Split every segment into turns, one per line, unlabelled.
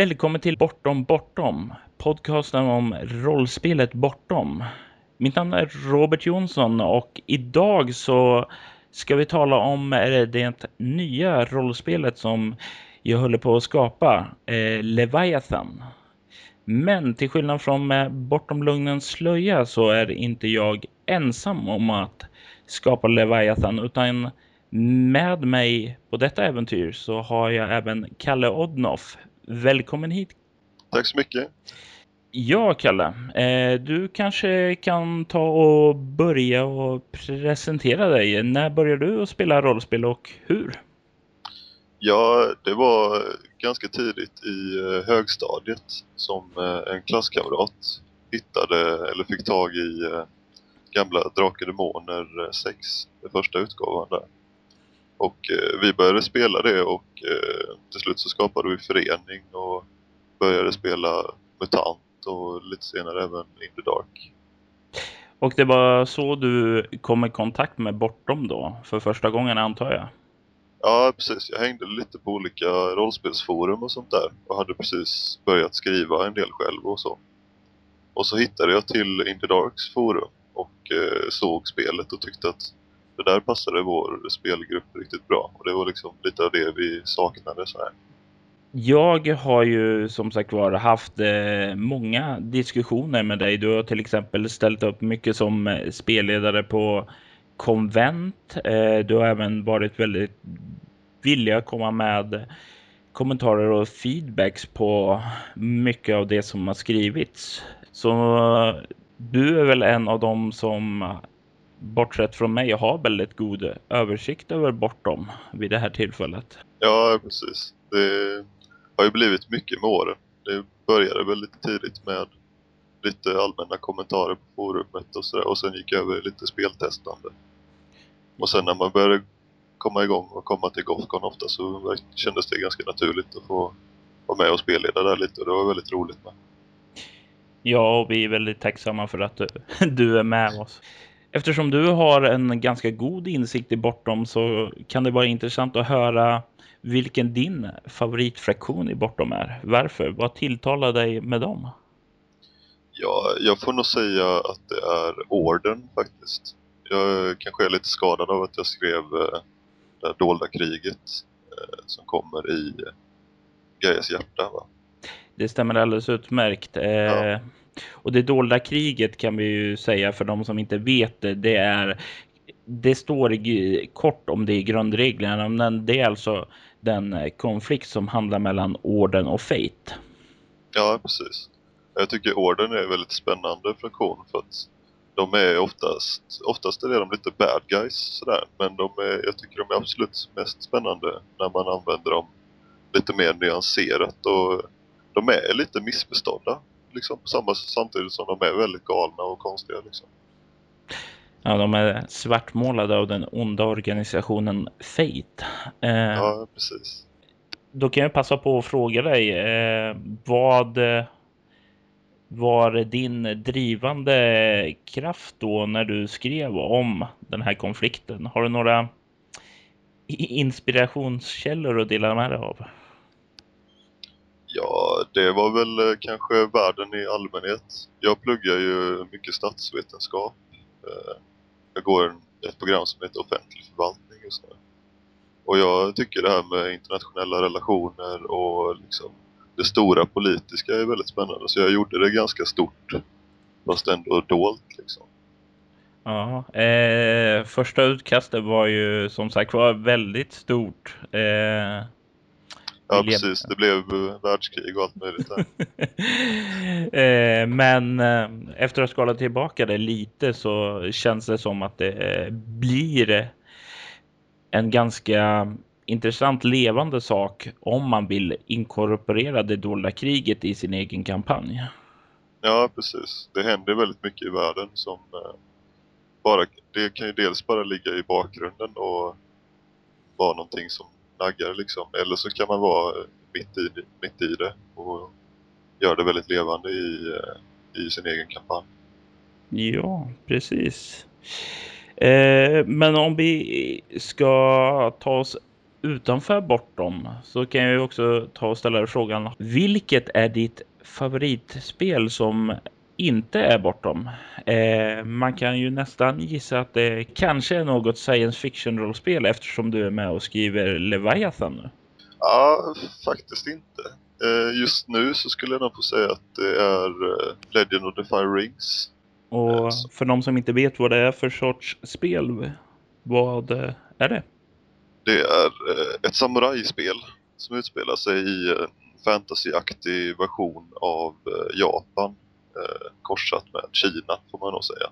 Välkommen till Bortom Bortom, podcasten om rollspelet Bortom. Mitt namn är Robert Jonsson och idag så ska vi tala om det nya rollspelet som jag håller på att skapa, eh, Leviathan. Men till skillnad från eh, Bortom Lugnens slöja så är inte jag ensam om att skapa Leviathan utan med mig på detta äventyr så har jag även Kalle Odnoff. Välkommen hit.
Tack så mycket.
Ja, Kalle. Eh, du kanske kan ta och börja och presentera dig. När började du att spela rollspel och hur?
Ja, det var ganska tidigt i eh, högstadiet som eh, en klasskamrat hittade eller fick tag i gamla Drakar Demoner 6, den första utgåvan där. Och vi började spela det och till slut så skapade vi förening och började spela MUTANT och lite senare även In the Dark.
Och det var så du kom i kontakt med Bortom då, för första gången antar jag?
Ja, precis. Jag hängde lite på olika rollspelsforum och sånt där och hade precis börjat skriva en del själv och så. Och så hittade jag till In the Darks forum och eh, såg spelet och tyckte att det där passade vår spelgrupp riktigt bra. Och det var liksom lite av det vi saknade så här.
Jag har ju som sagt var haft eh, många diskussioner med dig. Du har till exempel ställt upp mycket som eh, spelledare på konvent. Eh, du har även varit väldigt villig att komma med kommentarer och feedbacks på mycket av det som har skrivits. Så du är väl en av dem som bortsett från mig har väldigt god översikt över bortom vid det här tillfället.
Ja, precis. Det har ju blivit mycket med åren. Det började väl lite tidigt med lite allmänna kommentarer på forumet och sådär. Och sen gick jag över lite speltestande. Och sen när man började komma igång och komma till Gothcon ofta så kändes det ganska naturligt att få vara med och spelleda där lite. Och det var väldigt roligt med.
Ja, och vi är väldigt tacksamma för att du, du är med oss. Eftersom du har en ganska god insikt i Bortom så kan det vara intressant att höra vilken din favoritfraktion i Bortom är. Varför? Vad tilltalar dig med dem?
Ja, jag får nog säga att det är orden faktiskt. Jag kanske är lite skadad av att jag skrev eh, det dolda kriget eh, som kommer i Gaias hjärta va?
Det stämmer alldeles utmärkt. Eh, ja. Och det dolda kriget kan vi ju säga för de som inte vet det, det är det står kort om det i grundreglerna, men det är alltså den eh, konflikt som handlar mellan orden och Fate.
Ja, precis. Jag tycker orden är väldigt spännande fraktion för att de är oftast, oftast är de lite bad guys sådär, men de är, jag tycker de är absolut mest spännande när man använder dem lite mer nyanserat och de är lite missförstådda liksom, samma, samtidigt som de är väldigt galna och konstiga. Liksom.
Ja, de är svartmålade av den onda organisationen Fate.
Eh, ja, precis.
Då kan jag passa på att fråga dig, eh, vad var din drivande kraft då när du skrev om den här konflikten? Har du några inspirationskällor att dela med dig av?
Det var väl eh, kanske världen i allmänhet. Jag pluggar ju mycket statsvetenskap. Eh, jag går ett program som heter offentlig förvaltning just nu. Och jag tycker det här med internationella relationer och liksom det stora politiska är väldigt spännande. Så jag gjorde det ganska stort, fast ändå dolt liksom.
Ja, eh, första utkastet var ju som sagt var väldigt stort. Eh,
Ja, precis. Det blev eh, världskrig och allt möjligt där.
Eh, men eh, efter att skala tillbaka det lite så känns det som att det blir en ganska intressant levande sak om man vill inkorporera det dolda kriget i sin egen kampanj.
Ja, precis. Det händer väldigt mycket i världen som bara, det kan ju dels bara ligga i bakgrunden och vara någonting som naggar liksom. Eller så kan man vara mitt i, mitt i det och göra det väldigt levande i, eh, i sin egen kampanj.
Ja, precis. Eh, men om vi ska ta oss utanför bortom så kan jag ju också ta och ställa frågan. Vilket är ditt favoritspel som inte är bortom? Eh, man kan ju nästan gissa att det kanske är något science fiction-rollspel eftersom du är med och skriver Leviathan nu.
Ja, faktiskt inte. Eh, just nu så skulle jag nog få säga att det är eh, Legend of the Fire Rings.
Och för de som inte vet vad det är för sorts spel, vad är det?
Det är eh, ett samurajspel som utspelar sig i en fantasyaktig version av Japan korsat med Kina får man nog säga.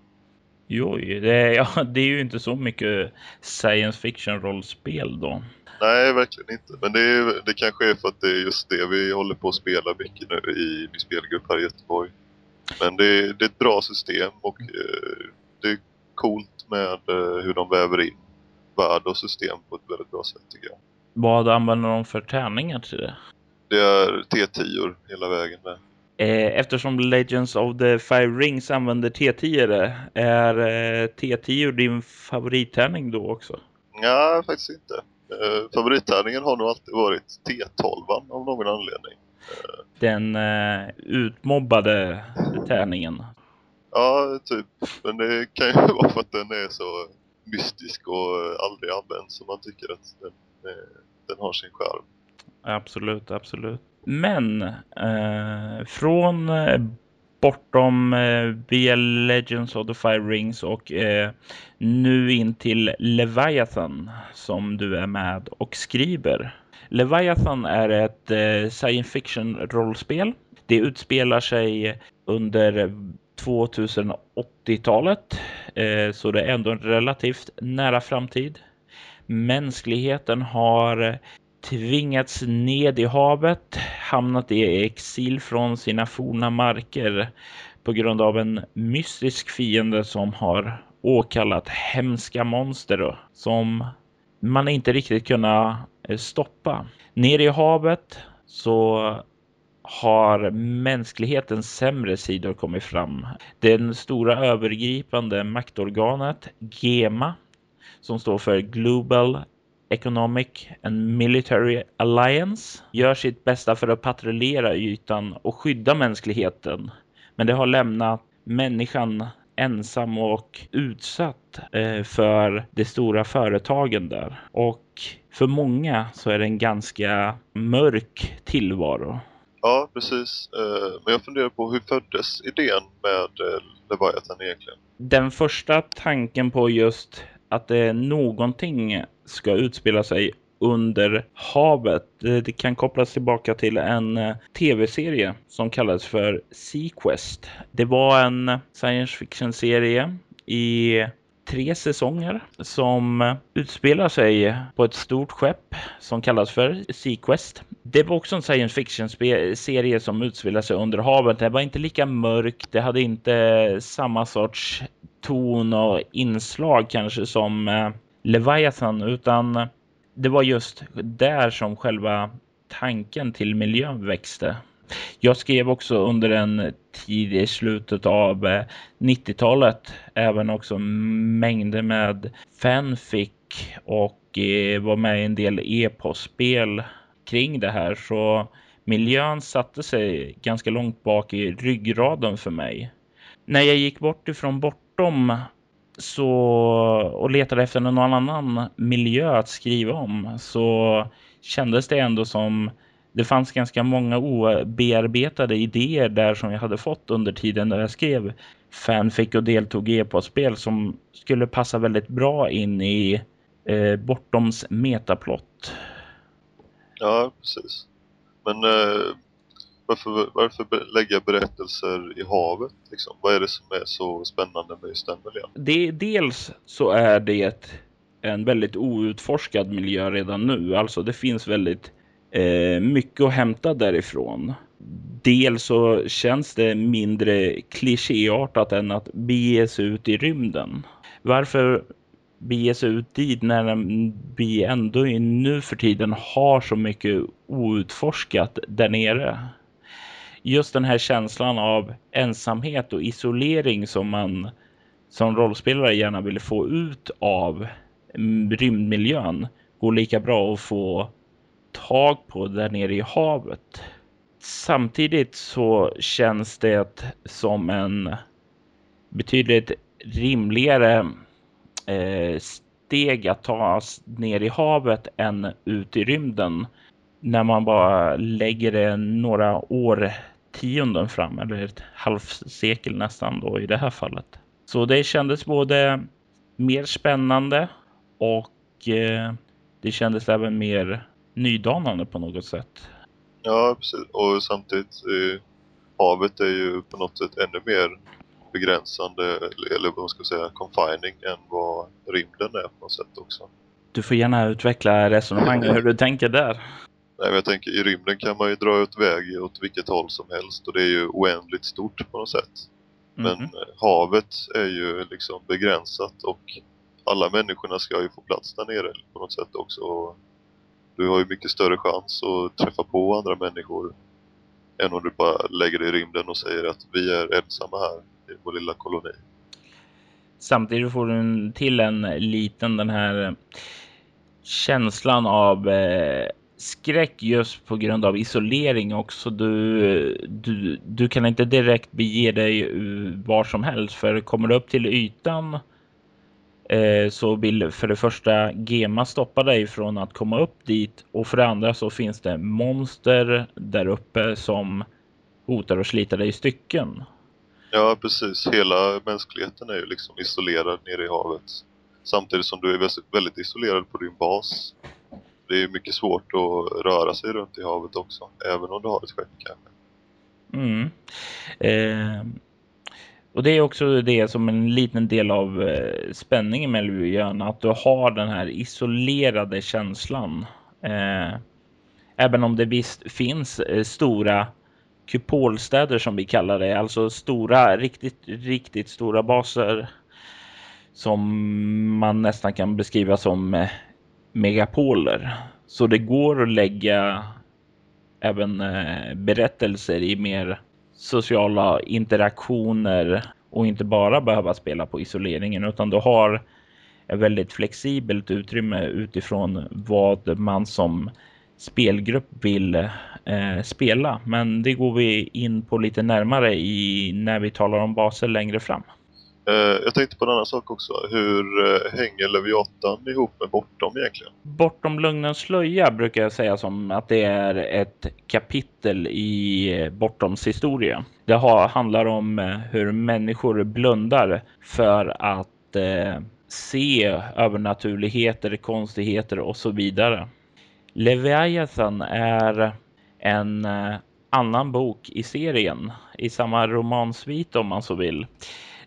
Jo, det är, ja, det är ju inte så mycket science fiction rollspel då.
Nej, verkligen inte. Men det, är, det kanske är för att det är just det vi håller på att spela mycket nu i min spelgrupp här i Göteborg. Men det är, det är ett bra system och eh, det är coolt med eh, hur de väver in värld och system på ett väldigt bra sätt tycker jag.
Vad använder de för tärningar till det?
Det är T10 hela vägen med.
Eh, eftersom Legends of the Five Rings använder T10 är eh, T10 din favorittärning då också?
Nej, faktiskt inte. Eh, favorittärningen har nog alltid varit T12 av någon anledning.
Eh. Den eh, utmobbade tärningen.
Ja, typ. Men det kan ju vara för att den är så mystisk och aldrig används som man tycker att den, den har sin skärm.
Absolut, absolut. Men eh, från eh, bortom eh, via Legends of the Five Rings och eh, nu in till Leviathan som du är med och skriver. Leviathan är ett eh, science fiction rollspel. Det utspelar sig under 2080-talet eh, så det är ändå en relativt nära framtid. Mänskligheten har tvingats ned i havet, hamnat i exil från sina forna marker på grund av en mystisk fiende som har åkallat hemska monster som man inte riktigt kunnat eh, stoppa. Nere i havet så har mänsklighetens sämre sidor kommit fram. Den stora övergripande maktorganet GEMA som står för Global Economic and Military Alliance gör sitt bästa för att patrullera ytan och skydda mänskligheten. Men det har lämnat människan ensam och utsatt eh, för de stora företagen där. Och för många så är det en ganska mörk tillvaro.
Ja, precis. Eh, men jag funderar på hur föddes idén med eh, Leviathan egentligen?
Den första tanken på just att det någonting ska utspela sig under havet. Det kan kopplas tillbaka till en eh, tv-serie som kallades för Sequest. Det var en science fiction-serie i tre säsonger som utspelar sig på ett stort skepp som kallas för Sequest. Det var också en science fiction-serie som utspelar sig under havet. Det var inte lika mörkt. Det hade inte eh, samma sorts ton och inslag kanske som eh, Leviathan utan det var just där som själva tanken till miljön växte. Jag skrev också under en tid i slutet av eh, 90-talet även också mängder med fanfic och eh, var med i en del e-postspel kring det här så miljön satte sig ganska långt bak i ryggraden för mig. När jag gick bort ifrån bortom så, och letade efter någon annan miljö att skriva om så kändes det ändå som det fanns ganska många obearbetade idéer där som jag hade fått under tiden när jag skrev fanfic och deltog i e-postspel som skulle passa väldigt bra in i eh, Bortoms metaplott.
Ja, precis. Men eh, varför, varför lägga berättelser i havet? Liksom? Vad är det som är så spännande med just den miljön?
Det, dels så är det en väldigt outforskad miljö redan nu. Alltså det finns väldigt eh, mycket att hämta därifrån. Dels så känns det mindre klichéartat än att bege sig ut i rymden. Varför bege sig ut dit när vi ändå nu för tiden har så mycket outforskat där nere? Just den här känslan av ensamhet och isolering som man som rollspelare gärna vill få ut av mm, rymdmiljön går lika bra att få tag på där nere i havet. Samtidigt så känns det som en betydligt rimligare eh, steg att ta ner i havet än ut i rymden när man bara lägger det några årtionden fram eller ett halvsekel nästan då i det här fallet. Så det kändes både mer spännande och eh, det kändes även mer nydanande på något sätt.
Ja, precis. Och samtidigt, eh, havet är ju på något sätt ännu mer begränsande, eller vad man ska säga, confining än vad rymden är på något sätt också.
Du får gärna utveckla resonemanget hur du tänker där.
Nej, jag tänker i rymden kan man ju dra ut väg åt vilket håll som helst och det är ju oändligt stort på något sätt. Men mm. havet är ju liksom begränsat och alla människorna ska ju få plats där nere på något sätt också. Du har ju mycket större chans att träffa på andra människor än om du bara lägger dig i rymden och säger att vi är ensamma här i vår lilla koloni.
Samtidigt får du till en liten den här känslan av eh, skräck just på grund av isolering också. Du, du, du kan inte direkt bege dig eh, var som helst för kommer du upp till ytan eh, så vill för det första Gema stoppa dig från att komma upp dit och för det andra så finns det monster där uppe som hotar att slita dig i stycken.
Ja, precis. Hela mänskligheten är ju liksom isolerad nere i havet. Samtidigt som du är väldigt isolerad på din bas. Det är mycket svårt att röra sig runt i havet också, även om du har ett skepp kanske.
Mm. Eh, och det är också det som en liten del av eh, spänningen med miljön, att du har den här isolerade känslan. Eh, även om det visst finns eh, stora kupolstäder som vi kallar det, alltså stora, riktigt, riktigt stora baser som man nästan kan beskriva som eh, megapoler. Så det går att lägga även eh, berättelser i mer sociala interaktioner och inte bara behöva spela på isoleringen utan du har ett väldigt flexibelt utrymme utifrån vad man som spelgrupp vill eh, spela. Men det går vi in på lite närmare i när vi talar om baser längre fram.
Eh, jag tänkte på en annan sak också. Hur eh, hänger Leviatan ihop med Bortom egentligen?
Bortom Lugnens slöja brukar jag säga som att det är ett kapitel i eh, Bortoms historia. Det handlar om eh, hur människor blundar för att eh, se övernaturligheter, konstigheter och så vidare. Leviathan är en eh, annan bok i serien, i samma romansvit om man så vill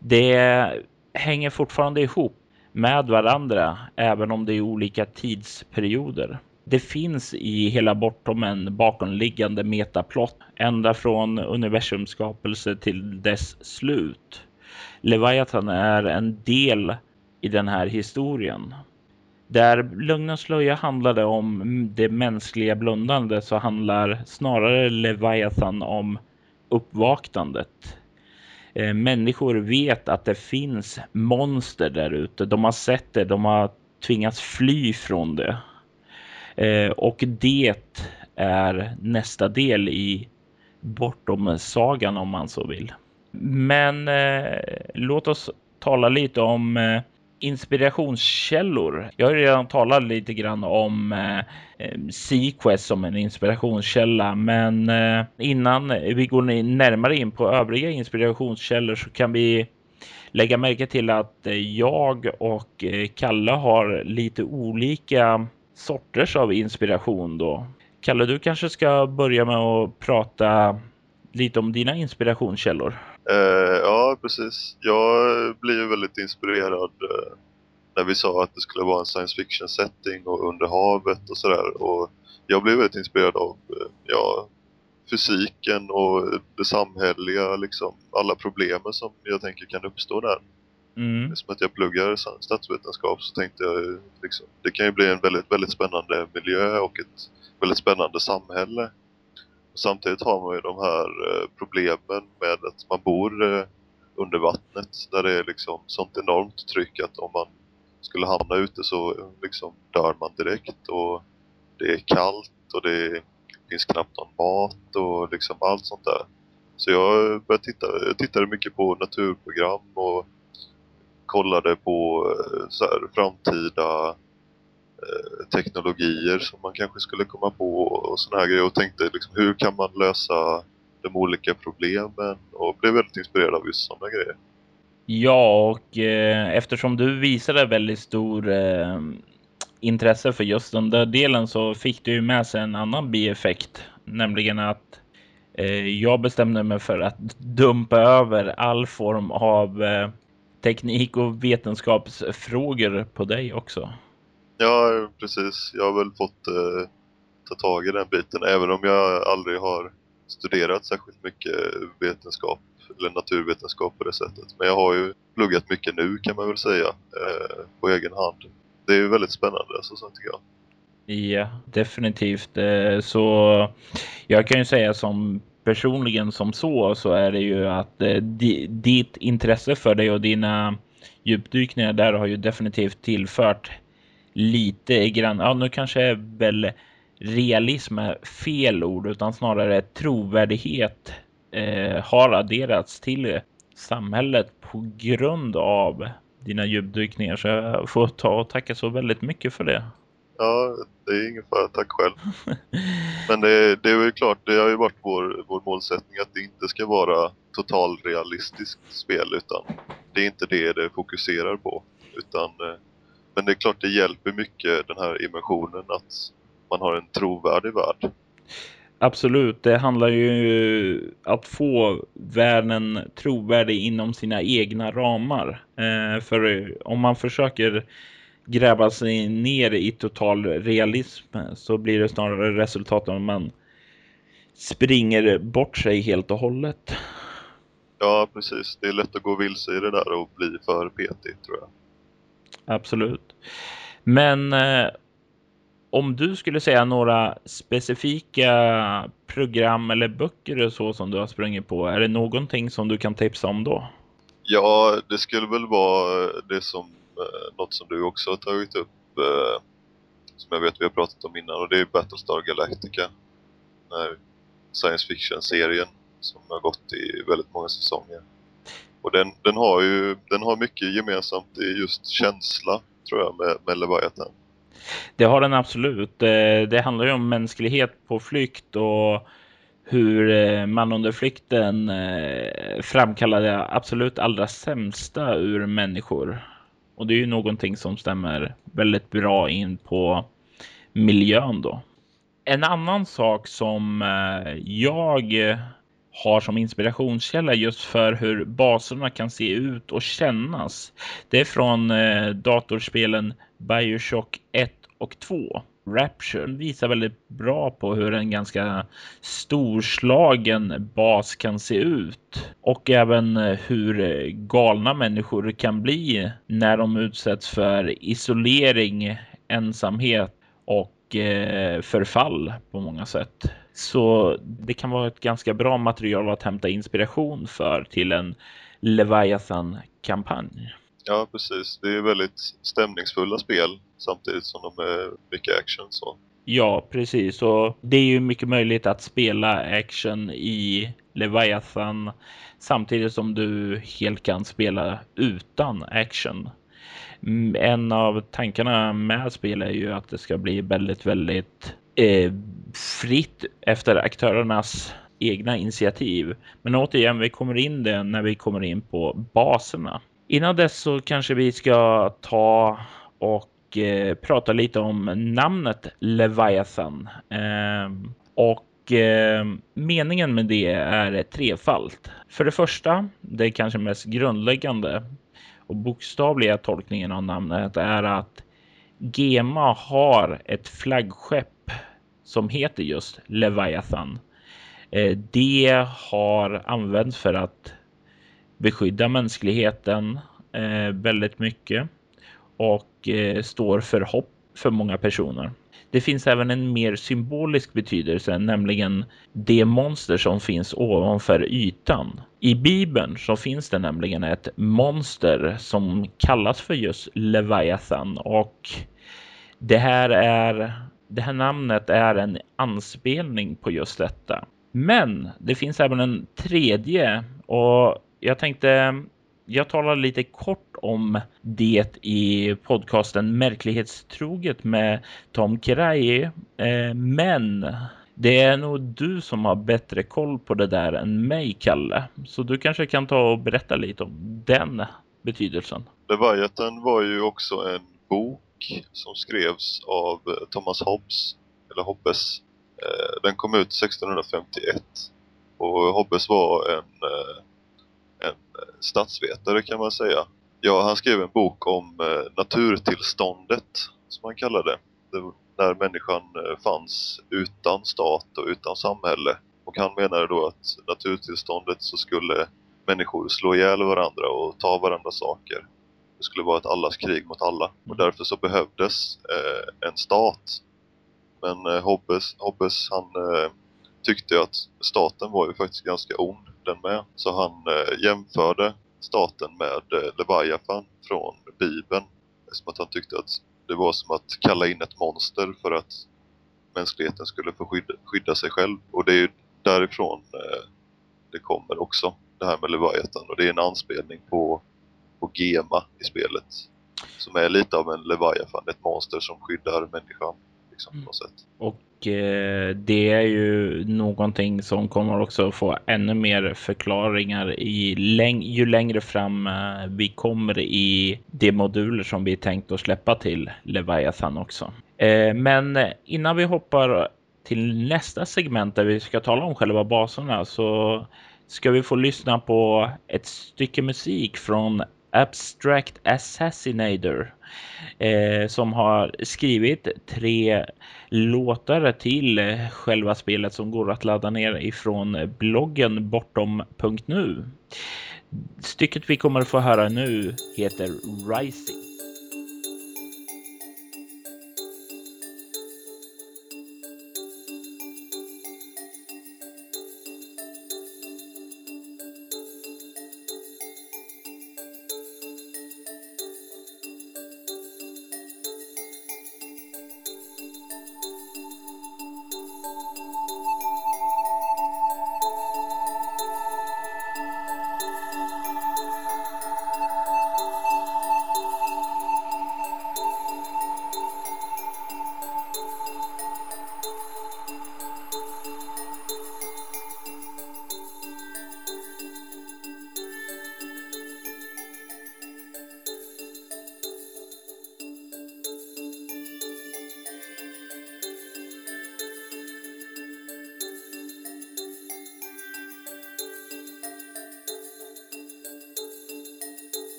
det hänger fortfarande ihop med varandra, även om det är olika tidsperioder. Det finns i hela bortom en bakomliggande metaplott ända från universums skapelse till dess slut. Leviathan är en del i den här historien. Där Lugn och slöja handlade om det mänskliga blundandet så handlar snarare Leviathan om uppvaknandet. Eh, människor vet att det finns monster där ute. De har sett det, de har tvingats fly från det. Eh, och det är nästa del i bortom sagan om man så vill. Men eh, låt oss tala lite om eh, inspirationskällor. Jag har redan talat lite grann om eh, eh, Sequest som en inspirationskälla, men eh, innan vi går närmare in på övriga inspirationskällor så kan vi lägga märke till att eh, jag och eh, Kalle har lite olika sorters av inspiration då. Kalle, du kanske ska börja med att prata lite om dina inspirationskällor.
Uh, ja, precis. Jag ju väldigt inspirerad uh, när vi sa att det skulle vara en science fiction setting och under havet och sådär. Och jag blev väldigt inspirerad av uh, ja, fysiken och det samhälleliga, liksom alla problemen som jag tänker kan uppstå där. Mm. Som att jag pluggar statsvetenskap så tänkte jag liksom, det kan ju bli en väldigt, väldigt spännande miljö och ett väldigt spännande samhälle. Samtidigt har man ju de här eh, problemen med att man bor eh, under vattnet där det är liksom sånt enormt tryck att om man skulle hamna ute så eh, liksom dör man direkt och det är kallt och det finns knappt någon mat och liksom allt sånt där. Så jag började titta, jag tittade mycket på naturprogram och kollade på så här, framtida eh, Eh, teknologier som man kanske skulle komma på och sådana här grejer och tänkte liksom, hur kan man lösa de olika problemen och blev väldigt inspirerad av just sådana grejer.
Ja, och eh, eftersom du visade väldigt stor eh, intresse för just den där delen så fick du ju med sig en annan bieffekt, nämligen att eh, jag bestämde mig för att dumpa över all form av eh, teknik och vetenskapsfrågor på dig också.
Ja, precis. Jag har väl fått eh, ta tag i den biten, även om jag aldrig har studerat särskilt mycket vetenskap eller naturvetenskap på det sättet. Men jag har ju pluggat mycket nu kan man väl säga, eh, på egen hand. Det är ju väldigt spännande så, så tycker jag.
Ja, definitivt. Eh, så jag kan ju säga som personligen som så så är det ju att eh, ditt intresse för dig och dina djupdykningar där har ju definitivt tillfört lite grann. Ja, nu kanske väl realism är fel ord utan snarare trovärdighet eh, har adderats till samhället på grund av dina djupdykningar. Så jag får ta och tacka så väldigt mycket för det.
Ja, det är ingen fara. Tack själv. Men det, det är väl klart, det har ju varit vår, vår målsättning att det inte ska vara totalrealistiskt spel utan det är inte det det fokuserar på. Utan, eh, men det är klart det hjälper mycket den här immersionen att man har en trovärdig värld.
Absolut, det handlar ju att få världen trovärdig inom sina egna ramar. Eh, för om man försöker gräva sig ner i total realism så blir det snarare resultatet om man springer bort sig helt och hållet.
Ja, precis. Det är lätt att gå vilse i det där och bli för petig, tror jag.
Absolut. Men eh, om du skulle säga några specifika program eller böcker och så som du har sprungit på, är det någonting som du kan tipsa om då?
Ja, det skulle väl vara eh, det som eh, något som du också har tagit upp eh, som jag vet vi har pratat om innan och det är Battlestar Galactica. Den science fiction-serien som har gått i väldigt många säsonger. Och den, den har ju den har mycket gemensamt i just känsla tror jag med, med Leviathan.
Det har den absolut. Eh, det handlar ju om mänsklighet på flykt och hur eh, man under flykten eh, framkallar det absolut allra sämsta ur människor. Och det är ju någonting som stämmer väldigt bra in på miljön då. En annan sak som jag har som inspirationskälla just för hur baserna kan se ut och kännas. Det är från eh, datorspelen Bioshock 1 och 2. Rapture visar väldigt bra på hur en ganska storslagen bas kan se ut och även eh, hur eh, galna människor kan bli när de utsätts för isolering, ensamhet och eh, förfall på många sätt. Så det kan vara ett ganska bra material att hämta inspiration för till en Leviathan-kampanj.
Ja, precis. Det är väldigt stämningsfulla spel samtidigt som de är mycket action. Så.
Ja, precis. Och det är ju mycket möjligt att spela action i Leviathan samtidigt som du helt kan spela utan action. Mm, en av tankarna med spel är ju att det ska bli väldigt, väldigt eh, fritt efter aktörernas egna initiativ. Men återigen, vi kommer in det när vi kommer in på baserna. Innan dess så kanske vi ska ta och eh, prata lite om namnet Leviathan. Eh, och eh, meningen med det är trefalt. För det första, det kanske mest grundläggande och bokstavliga tolkningen av namnet är att Gema har ett flaggskepp som heter just Leviathan. Eh, det har använts för att beskydda mänskligheten eh, väldigt mycket och eh, står för hopp för många personer. Det finns även en mer symbolisk betydelse, nämligen det monster som finns ovanför ytan. I Bibeln så finns det nämligen ett monster som kallas för just Leviathan och det här är det här namnet är en anspelning på just detta. Men det finns även en tredje och jag tänkte jag talar lite kort om det i podcasten Märklighetstroget med Tom Kirayi. Eh, men det är nog du som har bättre koll på det där än mig, Kalle. Så du kanske kan ta och berätta lite om den betydelsen.
Leviathan var ju också en bok som skrevs av eh, Thomas Hobbes, eller Hobbes. Eh, den kom ut 1651 och Hobbes var en eh, en statsvetare kan man säga. Ja, han skrev en bok om naturtillståndet, som han kallade det. när människan fanns utan stat och utan samhälle. Och han menade då att naturtillståndet så skulle människor slå ihjäl varandra och ta varandras saker. Det skulle vara ett allas krig mot alla. Och därför så behövdes eh, en stat. Men eh, Hobbes, Hobbes han eh, tyckte att staten var ju faktiskt ganska ond den med. Så han eh, jämförde staten med eh, Leviathan från Bibeln. Som att han tyckte att det var som att kalla in ett monster för att mänskligheten skulle få skydda, skydda sig själv. Och det är ju därifrån eh, det kommer också, det här med Leviathan. Och det är en anspelning på, på Gema i spelet. Som är lite av en Leviathan, ett monster som skyddar människan. Liksom, på något sätt.
Och Eh, det är ju någonting som kommer också få ännu mer förklaringar i läng ju längre fram eh, vi kommer i de moduler som vi tänkt att släppa till Leviathan också. Eh, men innan vi hoppar till nästa segment där vi ska tala om själva baserna så ska vi få lyssna på ett stycke musik från Abstract Assassinator eh, som har skrivit tre låtar till eh, själva spelet som går att ladda ner ifrån bloggen bortom.nu. Stycket vi kommer att få höra nu heter Rising.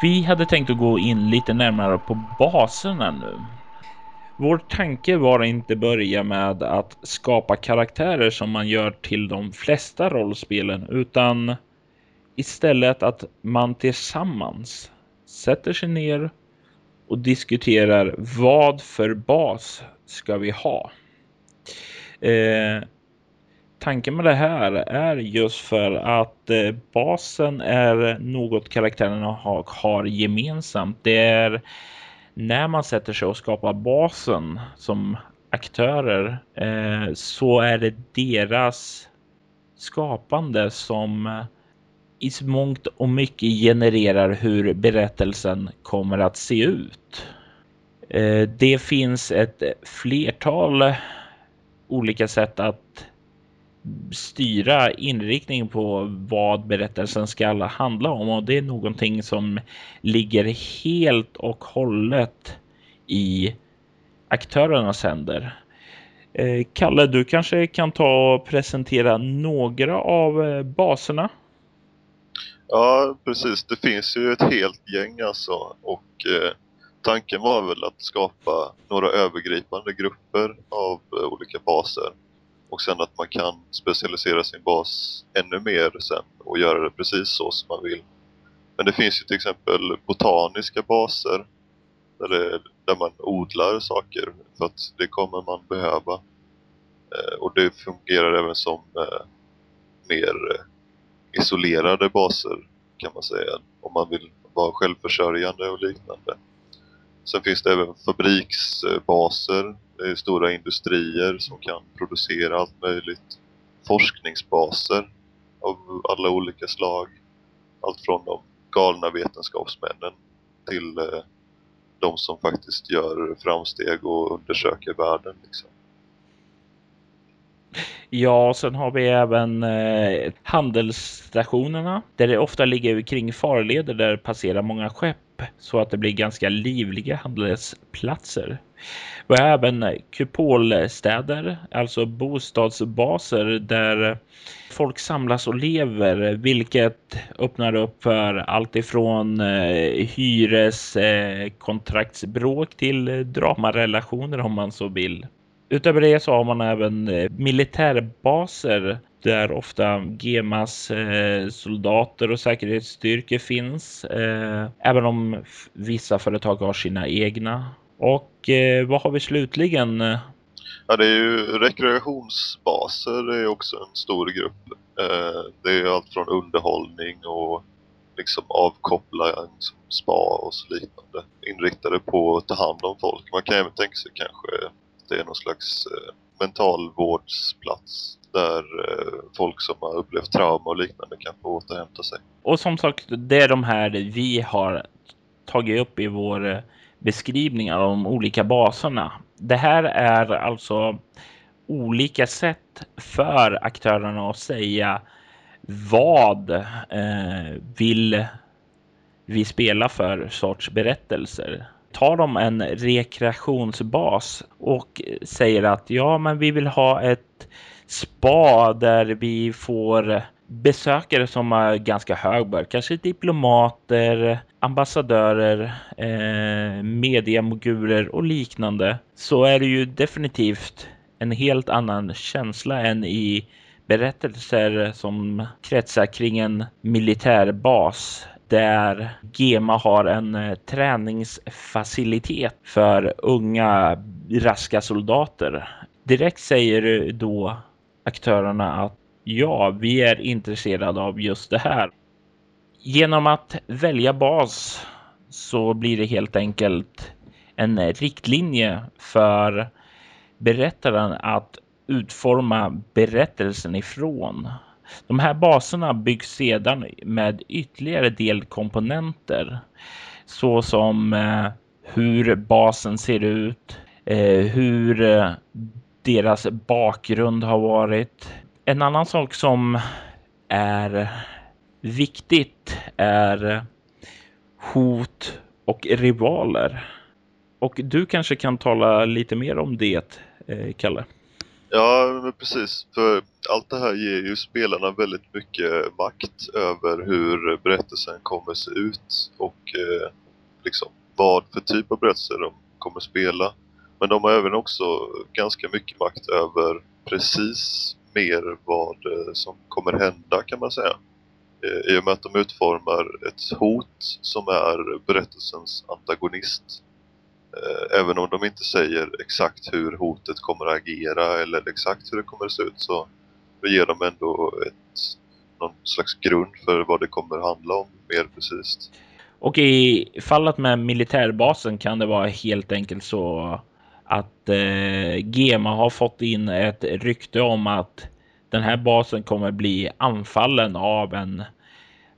Vi hade tänkt att gå in lite närmare på baserna nu. Vår tanke var inte börja med att skapa karaktärer som man gör till de flesta rollspelen utan istället att man tillsammans sätter sig ner och diskuterar vad för bas ska vi ha. Eh, tanken med det här är just för att eh, basen är något karaktärerna har, har gemensamt. Det är när man sätter sig och skapar basen som aktörer eh, så är det deras skapande som i mångt och mycket genererar hur berättelsen kommer att se ut. Eh, det finns ett flertal olika sätt att styra inriktning på vad berättelsen ska handla om och det är någonting som ligger helt och hållet i aktörernas händer. Eh, Kalle, du kanske kan ta och presentera några av eh, baserna?
Ja, precis. Det finns ju ett helt gäng alltså och eh, tanken var väl att skapa några övergripande grupper av eh, olika baser och sen att man kan specialisera sin bas ännu mer sen och göra det precis så som man vill. Men det finns ju till exempel botaniska baser där, det, där man odlar saker för att det kommer man behöva. Eh, och det fungerar även som eh, mer eh, isolerade baser kan man säga om man vill vara självförsörjande och liknande. Sen finns det även fabriksbaser det är stora industrier som kan producera allt möjligt. Forskningsbaser av alla olika slag. Allt från de galna vetenskapsmännen till eh, de som faktiskt gör framsteg och undersöker världen. Liksom.
Ja, sen har vi även eh, handelsstationerna där det ofta ligger kring farleder där det passerar många skepp så att det blir ganska livliga handelsplatser. Vi har även kupolstäder, alltså bostadsbaser där folk samlas och lever, vilket öppnar upp för allt ifrån eh, hyres, eh, kontraktsbråk till dramarelationer om man så vill. Utöver det så har man även eh, militärbaser där ofta GEMAs eh, soldater och säkerhetsstyrkor finns. Eh, även om vissa företag har sina egna. Och eh, vad har vi slutligen?
Ja, det är ju rekreationsbaser det är också en stor grupp. Eh, det är allt från underhållning och liksom avkoppla liksom spa och så liknande. Inriktade på att ta hand om folk. Man kan även tänka sig kanske det är någon slags eh, mentalvårdsplats där eh, folk som har upplevt trauma och liknande kan få återhämta sig.
Och som sagt, det är de här vi har tagit upp i vår eh, beskrivning av de olika baserna. Det här är alltså olika sätt för aktörerna att säga vad eh, vill vi spela för sorts berättelser tar de en rekreationsbas och säger att ja, men vi vill ha ett spa där vi får besökare som är ganska högbör, kanske diplomater, ambassadörer, eh, mediamoguler och liknande, så är det ju definitivt en helt annan känsla än i berättelser som kretsar kring en militärbas där Gema har en eh, träningsfacilitet för unga raska soldater. Direkt säger då aktörerna att ja, vi är intresserade av just det här. Genom att välja bas så blir det helt enkelt en riktlinje för berättaren att utforma berättelsen ifrån. De här baserna byggs sedan med ytterligare delkomponenter såsom eh, hur basen ser ut, eh, hur eh, deras bakgrund har varit. En annan sak som är viktigt är hot och rivaler. Och du kanske kan tala lite mer om det, Kalle?
Ja, precis. För allt det här ger ju spelarna väldigt mycket makt över hur berättelsen kommer se ut och eh, liksom vad för typ av berättelse de kommer spela. Men de har även också ganska mycket makt över precis mer vad eh, som kommer hända kan man säga. Eh, I och med att de utformar ett hot som är berättelsens antagonist. Eh, även om de inte säger exakt hur hotet kommer att agera eller exakt hur det kommer att se ut så ger de ändå ett, någon slags grund för vad det kommer handla om mer precis.
Och i fallet med militärbasen kan det vara helt enkelt så att eh, Gema har fått in ett rykte om att den här basen kommer bli anfallen av en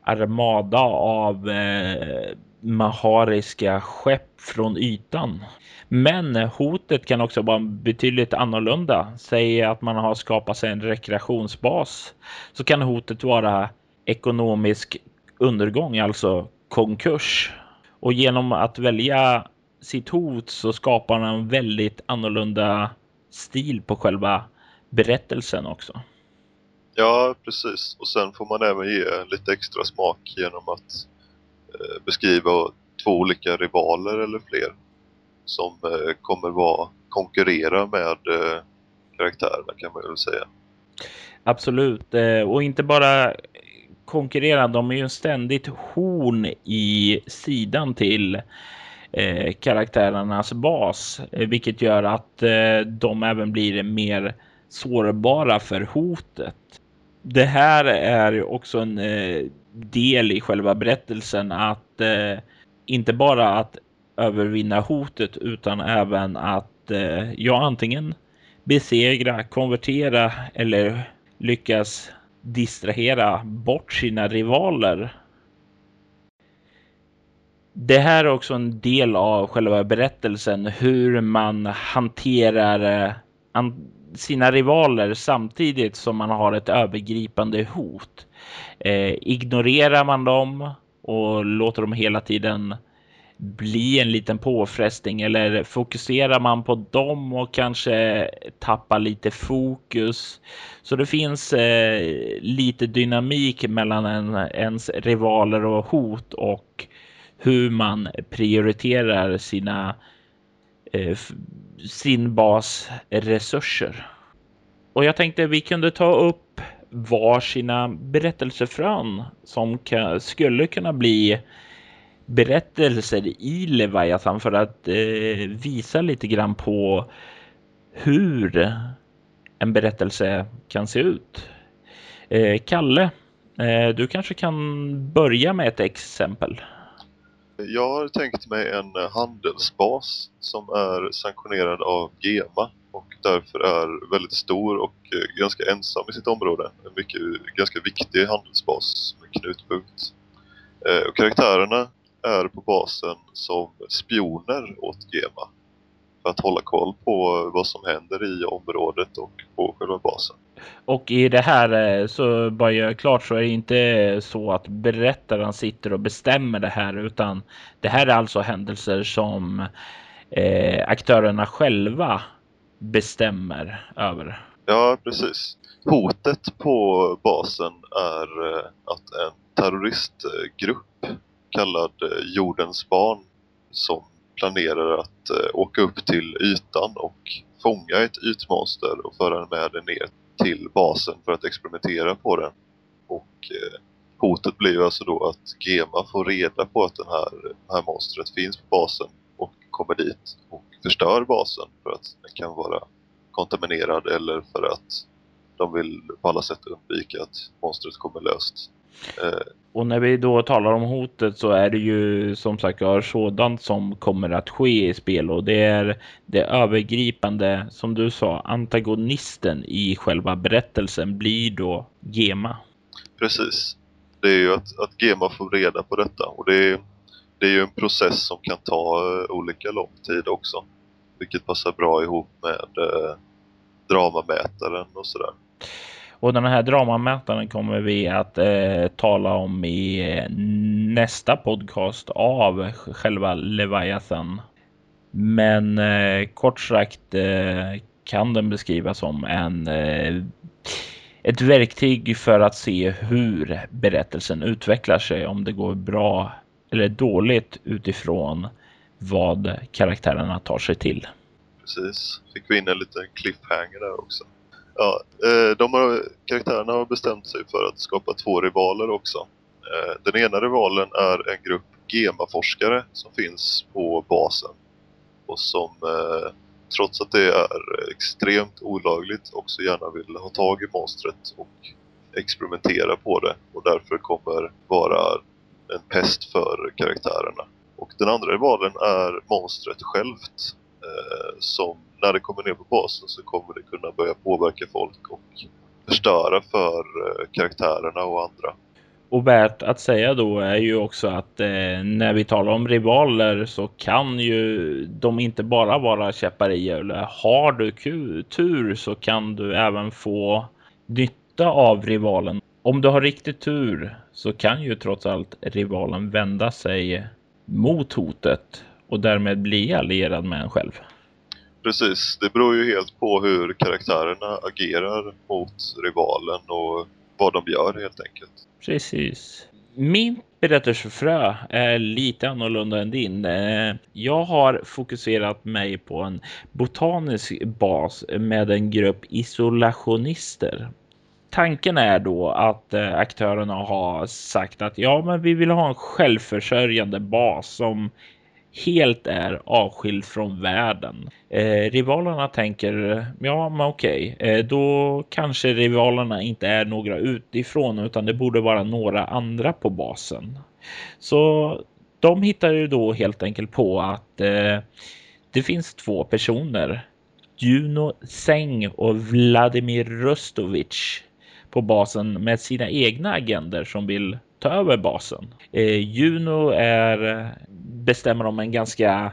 armada av eh, mahariska skepp från ytan. Men hotet kan också vara betydligt annorlunda. Säg att man har skapat sig en rekreationsbas så kan hotet vara ekonomisk undergång, alltså konkurs. Och genom att välja sitt hot så skapar man en väldigt annorlunda stil på själva berättelsen också.
Ja, precis. Och sen får man även ge lite extra smak genom att eh, beskriva två olika rivaler eller fler som eh, kommer vara konkurrera med eh, karaktärerna kan man väl säga.
Absolut, eh, och inte bara konkurrera, de är ju ständigt horn i sidan till eh, karaktärernas bas, vilket gör att eh, de även blir mer sårbara för hotet. Det här är också en eh, del i själva berättelsen att eh, inte bara att övervinna hotet utan även att eh, ja, antingen besegra, konvertera eller lyckas distrahera bort sina rivaler. Det här är också en del av själva berättelsen hur man hanterar eh, sina rivaler samtidigt som man har ett övergripande hot. Eh, ignorerar man dem och låter dem hela tiden bli en liten påfrestning eller fokuserar man på dem och kanske tappar lite fokus? Så det finns eh, lite dynamik mellan en, ens rivaler och hot och hur man prioriterar sina eh, sin bas resurser. Och jag tänkte vi kunde ta upp var sina berättelsefrön som skulle kunna bli berättelser i Leviathan för att eh, visa lite grann på hur en berättelse kan se ut. Eh, Kalle, eh, du kanske kan börja med ett exempel.
Jag har tänkt mig en handelsbas som är sanktionerad av GEMA och därför är väldigt stor och eh, ganska ensam i sitt område. En mycket, ganska viktig handelsbas med knutpunkt. Eh, och karaktärerna är på basen som spioner åt GEMA för att hålla koll på vad som händer i området och på själva basen.
Och i det här så bara jag klart så är det inte så att berättaren sitter och bestämmer det här utan det här är alltså händelser som eh, aktörerna själva bestämmer över.
Ja, precis. Hotet på basen är att en terroristgrupp kallad eh, Jordens barn som planerar att eh, åka upp till ytan och fånga ett ytmonster och föra med det ner till basen för att experimentera på den. Och eh, hotet blir ju alltså då att Gema får reda på att den här, det här monstret finns på basen och kommer dit och förstör basen för att den kan vara kontaminerad eller för att de vill på alla sätt undvika att monstret kommer löst. Eh.
Och när vi då talar om hotet så är det ju som sagt sådant som kommer att ske i spel och det är det övergripande som du sa antagonisten i själva berättelsen blir då Gema.
Precis. Det är ju att, att Gema får reda på detta och det är, det är ju en process som kan ta eh, olika lång tid också. Vilket passar bra ihop med eh, dramamätaren och sådär.
Och den här dramamätaren kommer vi att eh, tala om i eh, nästa podcast av själva Leviathan. Men eh, kort sagt eh, kan den beskrivas som en eh, ett verktyg för att se hur berättelsen utvecklar sig, om det går bra eller dåligt utifrån vad karaktärerna tar sig till.
Precis. Fick vi in en liten cliffhanger där också. Ja, eh, de har, karaktärerna har bestämt sig för att skapa två rivaler också. Eh, den ena rivalen är en grupp gemaforskare som finns på basen och som eh, trots att det är extremt olagligt också gärna vill ha tag i monstret och experimentera på det och därför kommer vara en pest för karaktärerna. Och den andra rivalen är monstret självt eh, som när det kommer ner på basen så kommer det kunna börja påverka folk och förstöra för eh, karaktärerna och andra.
Och värt att säga då är ju också att eh, när vi talar om rivaler så kan ju de inte bara vara käppar i eller har du tur så kan du även få nytta av rivalen. Om du har riktigt tur så kan ju trots allt rivalen vända sig mot hotet och därmed bli allierad med en själv.
Precis, det beror ju helt på hur karaktärerna agerar mot rivalen och vad de gör helt enkelt.
Precis. Min berättelsefrö är lite annorlunda än din. Eh, jag har fokuserat mig på en botanisk bas med en grupp isolationister. Tanken är då att eh, aktörerna har sagt att ja, men vi vill ha en självförsörjande bas som helt är avskild från världen. Eh, rivalerna tänker, ja men okej, eh, då kanske rivalerna inte är några utifrån utan det borde vara några andra på basen. Så de hittar ju då helt enkelt på att eh, det finns två personer, Juno Seng och Vladimir Rostovich på basen med sina egna agender som vill ta över basen. Eh, Juno är, bestämmer om en ganska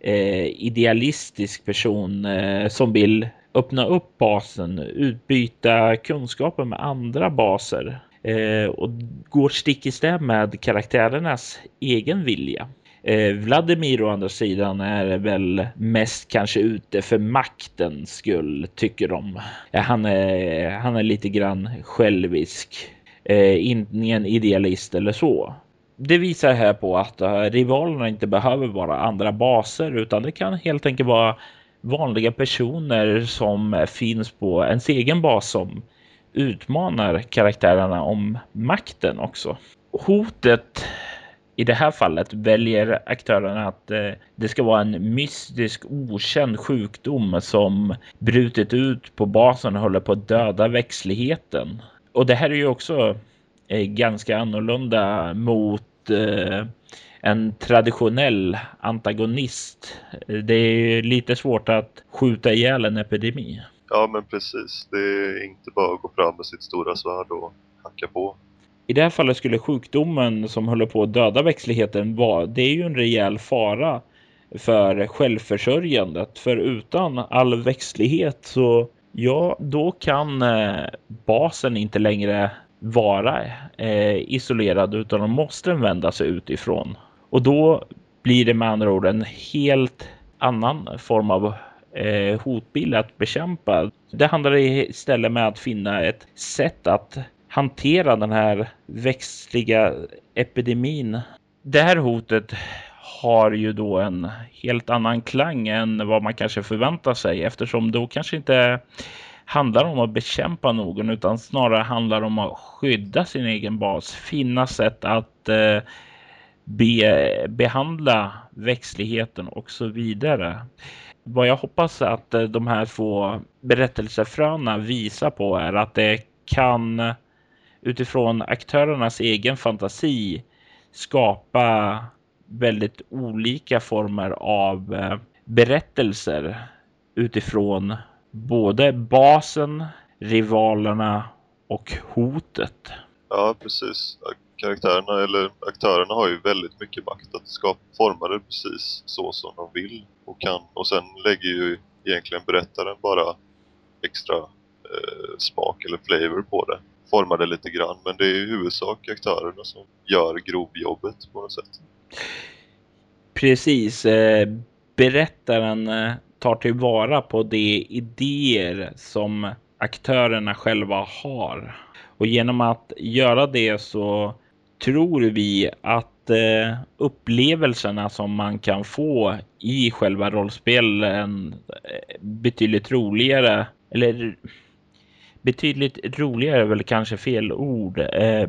eh, idealistisk person eh, som vill öppna upp basen, utbyta kunskaper med andra baser eh, och går stick i stäv med karaktärernas egen vilja. Eh, Vladimir å andra sidan är väl mest kanske ute för maktens skull tycker de. Eh, han är, han är lite grann självisk eh, ingen idealist eller så. Det visar här på att eh, rivalerna inte behöver vara andra baser utan det kan helt enkelt vara vanliga personer som finns på ens egen bas som utmanar karaktärerna om makten också. Hotet i det här fallet väljer aktörerna att eh, det ska vara en mystisk okänd sjukdom som brutit ut på basen och håller på att döda växtligheten och det här är ju också eh, ganska annorlunda mot eh, en traditionell antagonist. Det är lite svårt att skjuta ihjäl en epidemi.
Ja, men precis. Det är inte bara att gå fram med sitt stora svärd och hacka på.
I det här fallet skulle sjukdomen som håller på att döda växtligheten vara, det är ju en rejäl fara för självförsörjandet. För utan all växtlighet så Ja, då kan eh, basen inte längre vara eh, isolerad utan de måste vända sig utifrån. Och då blir det med andra ord en helt annan form av eh, hotbild att bekämpa. Det handlar istället med att finna ett sätt att hantera den här växtliga epidemin. Det här hotet har ju då en helt annan klang än vad man kanske förväntar sig eftersom då kanske inte handlar om att bekämpa någon utan snarare handlar om att skydda sin egen bas, finna sätt att eh, be, behandla växtligheten och så vidare. Vad jag hoppas att eh, de här två berättelsefröna visar på är att det kan utifrån aktörernas egen fantasi skapa väldigt olika former av eh, berättelser utifrån både basen, rivalerna och hotet.
Ja, precis. Karaktärerna eller aktörerna har ju väldigt mycket makt att skapa, forma det precis så som de vill och kan. Och sen lägger ju egentligen berättaren bara extra eh, smak eller flavor på det. Formar det lite grann, men det är i huvudsak aktörerna som gör grovjobbet på något sätt.
Precis. Eh, berättaren eh, tar tillvara på de idéer som aktörerna själva har. Och genom att göra det så tror vi att eh, upplevelserna som man kan få i själva rollspelen eh, betydligt roligare eller betydligt roligare är väl kanske fel ord. Eh,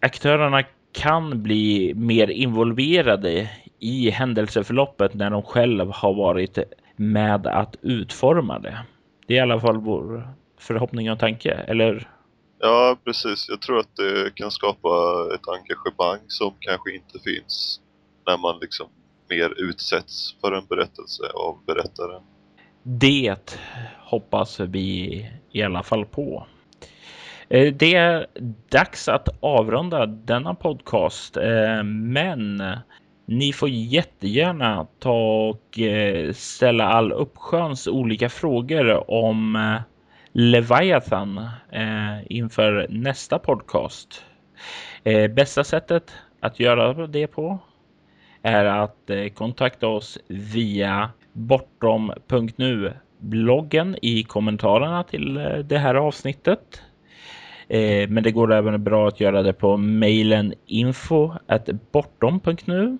aktörerna kan bli mer involverade i händelseförloppet när de själv har varit med att utforma det. Det är i alla fall vår förhoppning och tanke, eller?
Ja, precis. Jag tror att det kan skapa ett engagemang som kanske inte finns när man liksom mer utsätts för en berättelse av berättaren.
Det hoppas vi i alla fall på. Eh, det är dags att avrunda denna podcast, eh, men ni får jättegärna ta och eh, ställa all uppsköns olika frågor om Leviathan inför nästa podcast. Bästa sättet att göra det på är att kontakta oss via bortom.nu bloggen i kommentarerna till det här avsnittet. Eh, men det går även bra att göra det på mejlen info bortom.nu.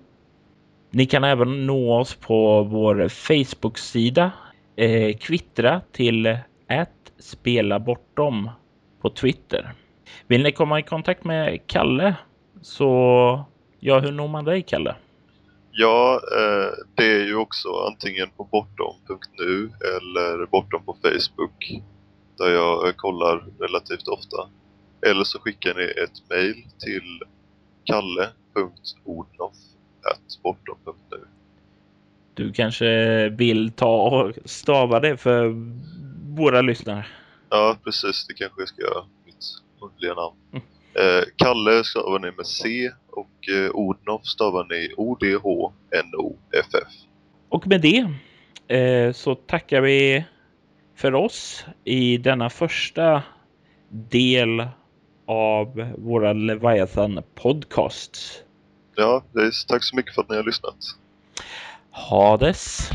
Ni kan även nå oss på vår Facebook-sida. Eh, kvittra till att spela bortom på Twitter. Vill ni komma i kontakt med Kalle så ja, hur når man dig Kalle?
Ja, eh, det är ju också antingen på bortom.nu eller bortom på Facebook där jag kollar relativt ofta. Eller så skickar ni ett mail till kalle.odnoff.bortom.nu
Du kanske vill ta och stava det för våra lyssnare?
Ja, precis. Det kanske jag ska göra. Mitt muntliga namn. Mm. Eh, Kalle stavar ni med C och eh, Odnoff stavar ni O-D-H-N-O-F-F.
Och med det eh, så tackar vi för oss i denna första del av våra Leviathan podcasts.
Ja, tack så mycket för att ni har lyssnat.
Hades.